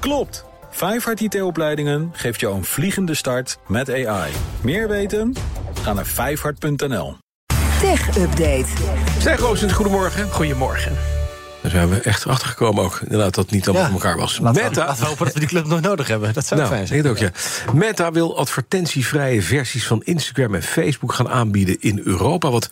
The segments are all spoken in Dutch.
Klopt! Vijfhart IT-opleidingen geeft jou een vliegende start met AI. Meer weten? Ga naar vijfhart.nl. Tech Update. Zeg Roosens, goedemorgen. Goedemorgen. Daar zijn we echt achtergekomen ook. Inderdaad, dat het niet allemaal Ja. voor elkaar was. Laten we, Meta. laten we hopen dat we die club nog nodig hebben. Dat zou Nou, fijn ik zijn. het ook, ja. Meta wil advertentievrije versies van Instagram en Facebook gaan aanbieden in Europa. Wat,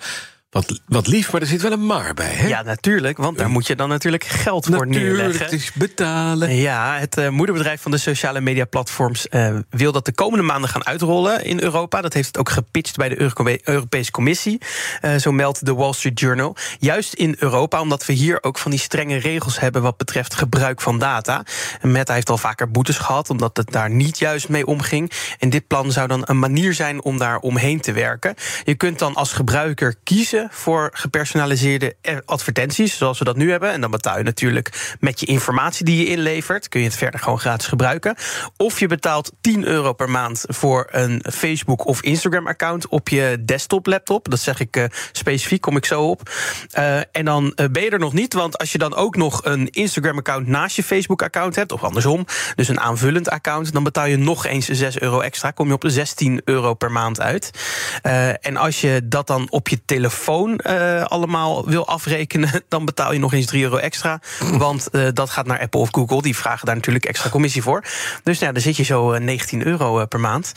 wat, wat lief, maar er zit wel een maar bij, hè? Ja, natuurlijk, want daar moet je dan natuurlijk geld voor Natuurlijk, neerleggen. het is betalen. Ja, het eh, moederbedrijf van de sociale media platforms eh, wil dat de komende maanden gaan uitrollen in Europa. Dat heeft het ook gepitcht bij de Euro- Europese Commissie. Eh, zo meldt de Wall Street Journal. Juist in Europa, omdat we hier ook van die strenge regels hebben wat betreft gebruik van data. Meta heeft al vaker boetes gehad, omdat het daar niet juist mee omging. En dit plan zou dan een manier zijn om daar omheen te werken. Je kunt dan als gebruiker kiezen voor gepersonaliseerde eh, advertenties, zoals we dat nu hebben. En dan betaal je natuurlijk met je informatie die je inlevert. Kun je het verder gewoon gratis gebruiken. Of je betaalt 10 euro per maand voor een Facebook of Instagram-account op je desktop-laptop. Dat zeg ik eh, specifiek, kom ik zo op. Eh, en dan ben je er nog niet, want als je dan ook nog een Instagram-account naast je Facebook-account hebt, of andersom, dus een aanvullend account, dan betaal je nog eens 6 euro extra. Kom je op 16 euro per maand uit. En als je dat dan op je telefoon eh, allemaal wil afrekenen, dan betaal je nog eens 3 euro extra. Want eh, dat gaat naar Apple of Google. Die vragen daar natuurlijk extra commissie voor. Dus nou, dan zit je zo eh, 19 euro eh, per maand.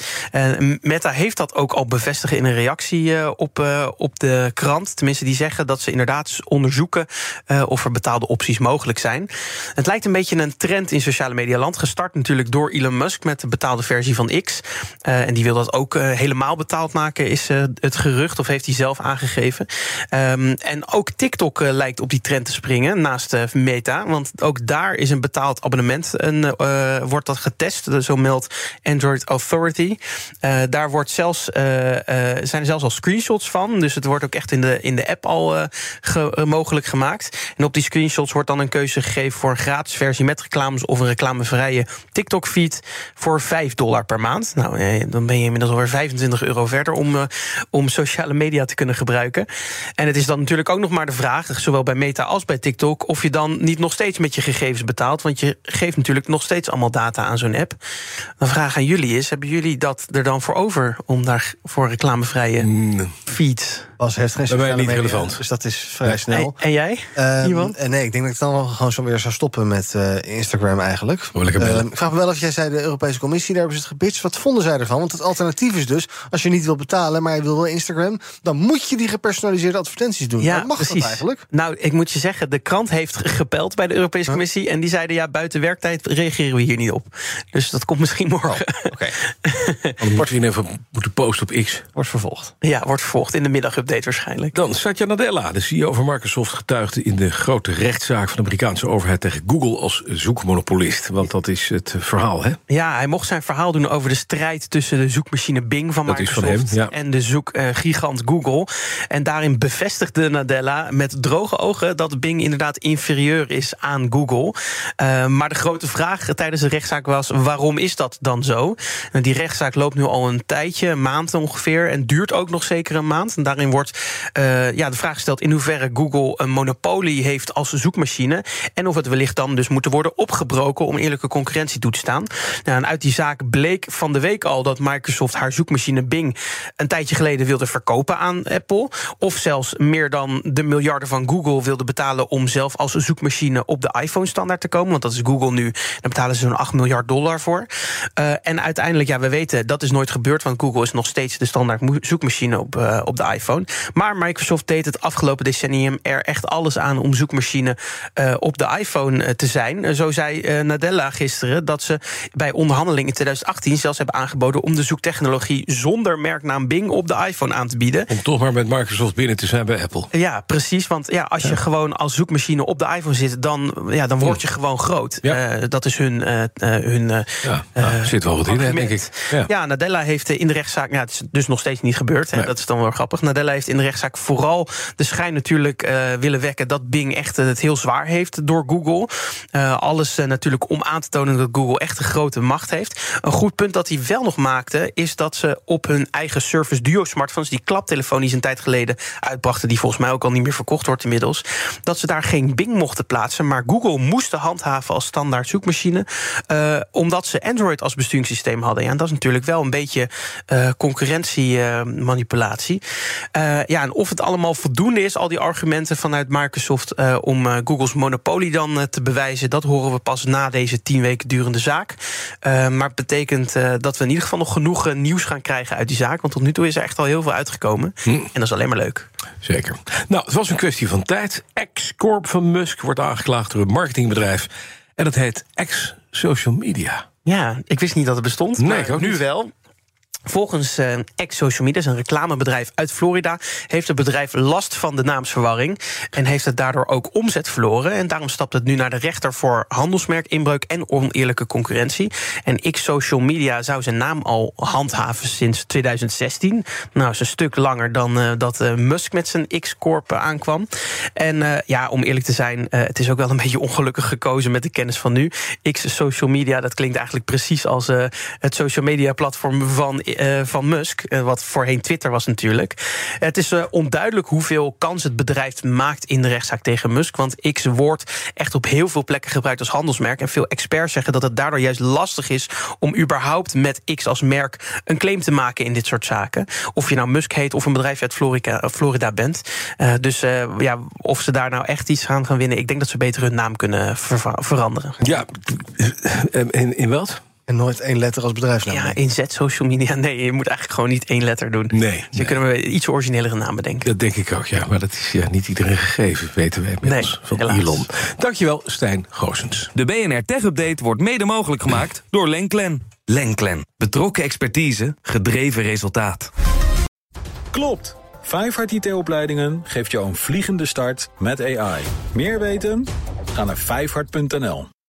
Meta heeft dat ook al bevestigen in een reactie op, op de krant. Tenminste, die zeggen dat ze inderdaad onderzoeken of er betaalde opties mogelijk zijn. Het lijkt een beetje een trend in sociale media land. Gestart natuurlijk door Elon Musk met de betaalde versie van X. En die wil dat ook helemaal betaald maken, is het gerucht, of heeft hij zelf aangegeven. Ehm, en ook TikTok eh, lijkt op die trend te springen naast eh, Meta. Want ook daar is een betaald abonnement. Eh, wordt dat getest, zo meldt Android Authority. Daar wordt zelfs, zijn er zelfs al screenshots van. Dus het wordt ook echt in de, in de app al ge- mogelijk gemaakt. En op die screenshots wordt dan een keuze gegeven voor een gratis versie met reclames of een reclamevrije TikTok-feed voor 5 dollar per maand. Nou, dan ben je inmiddels alweer 25 euro verder om, om sociale media te kunnen gebruiken. En het is dan natuurlijk ook nog maar de vraag, zowel bij Meta als bij TikTok, of je dan niet nog steeds met je gegevens betaalt. Want je geeft natuurlijk nog steeds allemaal data aan zo'n app. Een vraag aan jullie is: hebben jullie dat er dan voor over om daar voor reclamevrije feeds? Bas heeft geen sociale niet media, relevant. Dus dat is vrij snel. En, en jij? Iwan? en nee, ik denk dat ik dan wel gewoon zo weer zou stoppen met eh, Instagram eigenlijk. Ehm, ik vraag me wel of jij zei de Europese Commissie, daar hebben ze het gepitcht. Wat vonden zij ervan? Want het alternatief is dus, als je niet wil betalen, maar je wil wel Instagram, dan moet je die gepersonaliseerde advertenties doen. Maar mag dat eigenlijk? Nou, ik moet je zeggen, de krant heeft gepeld bij de Europese Commissie. En die zeiden ja, buiten werktijd reageren we hier niet op. Dus dat komt misschien morgen. Oké, Dan wordt posten op X. wordt vervolgd. Ja, wordt vervolgd in de middagupdate waarschijnlijk. Dan Satya Nadella, de CEO van Microsoft, getuigde in de grote rechtszaak van de Amerikaanse overheid tegen Google als zoekmonopolist. Want dat is het verhaal, hè? Ja, hij mocht zijn verhaal doen over de strijd tussen de zoekmachine Bing van Dat is van Microsoft hem, ja. en de zoekgigant Google. En daarin bevestigde Nadella met droge ogen dat Bing inderdaad inferieur is aan Google. Eh, maar de grote vraag tijdens de rechtszaak was: waarom is dat dan zo? En die rechtszaak loopt nu al een tijdje, ongeveer, en duurt ook nog zeker een maand. En daarin wordt eh, ja, de vraag gesteld in hoeverre Google een monopolie heeft als zoekmachine. En of het wellicht dan dus moet worden opgebroken om eerlijke concurrentie toe te staan. Nou, en uit die zaak bleek van de week al dat Microsoft haar zoekmachine Bing een tijdje geleden wilde verkopen aan Apple. Of zelfs meer dan de miljarden van Google wilde betalen om zelf als zoekmachine op de iPhone-standaard te komen. Want dat is Google nu. Daar betalen ze zo'n 8 miljard dollar voor. Eh, en uiteindelijk, ja, we weten dat is nooit gebeurd, want Google is nog steeds de standaard zoekmachine op, eh, op de iPhone. Maar Microsoft deed het afgelopen decennium er echt alles aan om zoekmachine eh, op de iPhone eh, te zijn. Zo zei Nadella gisteren dat ze bij onderhandeling in 2018 zelfs hebben aangeboden om de zoektechnologie zonder merknaam Bing op de iPhone aan te bieden. Om toch maar met Microsoft binnen te zijn bij Apple. Ja, precies. Want ja, als je gewoon als zoekmachine op de iPhone zit, dan, ja, dan word je gewoon groot. Ja. Dat is hun. hun Ja, nou, zit wel wat in, denk ik. Ja. Ja. Nadella heeft in de rechtszaak. Ja, het is dus nog steeds niet gebeurd. Hè, Nee. Dat is dan wel grappig. Nadella heeft in de rechtszaak vooral de schijn natuurlijk eh, willen wekken dat Bing echt eh, het heel zwaar heeft door Google. Eh, alles natuurlijk om aan te tonen dat Google echt een grote macht heeft. Een goed punt dat hij wel nog maakte, is dat ze op hun eigen Surface Duo smartphones, die klaptelefoon die ze een tijd geleden uitbrachten, die volgens mij ook al niet meer verkocht wordt inmiddels, dat ze daar geen Bing mochten plaatsen, maar Google moesten handhaven als standaard zoekmachine, omdat ze Android als besturingssysteem hadden. Ja, en dat is natuurlijk wel een beetje uh, concurrentiemanipulatie. Uh, ja, en of het allemaal voldoende is, al die argumenten vanuit Microsoft om Googles monopolie dan te bewijzen, dat horen we pas na deze tien weken durende zaak. maar het betekent dat we in ieder geval nog genoeg nieuws gaan krijgen uit die zaak. Want tot nu toe is er echt al heel veel uitgekomen. Hm. En dat is alleen maar leuk. Zeker. Nou, het was een kwestie van tijd. Ex-corp van Musk wordt aangeklaagd door een marketingbedrijf. En dat heet Ex-Social Media. Ja, ik wist niet dat het bestond. Nee, maar nu wel. Volgens uh, X-Social Media, een reclamebedrijf uit Florida, heeft het bedrijf last van de naamsverwarring en heeft het daardoor ook omzet verloren. En daarom stapt het nu naar de rechter voor handelsmerkinbreuk en oneerlijke concurrentie. En X-Social Media zou zijn naam al handhaven sinds 2016. Nou, is een stuk langer dan uh, dat uh, Musk met zijn X-Corp aankwam. En ja, om eerlijk te zijn, het is ook wel een beetje ongelukkig gekozen met de kennis van nu. X-Social Media, dat klinkt eigenlijk precies als het social media platform van uh, van Musk, uh, wat voorheen Twitter was natuurlijk. Het is uh, onduidelijk hoeveel kans het bedrijf maakt in de rechtszaak tegen Musk. Want X wordt echt op heel veel plekken gebruikt als handelsmerk. En veel experts zeggen dat het daardoor juist lastig is om überhaupt met X als merk een claim te maken in dit soort zaken. Of je nou Musk heet of een bedrijf uit Florida, bent. dus ja, of ze daar nou echt iets gaan gaan winnen, ik denk dat ze beter hun naam kunnen veranderen. Ja, in, in wat? En nooit één letter als bedrijfsnaam. Ja, in Z social media. Nee, je moet eigenlijk gewoon niet één letter doen. Nee. Dus kunnen we iets originelere naam bedenken. Dat denk ik ook, ja. Maar dat is ja, niet iedereen gegeven, weten wij inmiddels. Nee, van helaas. Elon. Dankjewel, Stijn Goosens. De BNR Tech Update wordt mede mogelijk gemaakt door Lenklen. Lenklen. Betrokken expertise, gedreven resultaat. Klopt. Vijfhart IT-opleidingen geeft jou een vliegende start met AI. Meer weten? Ga naar vijfhart.nl.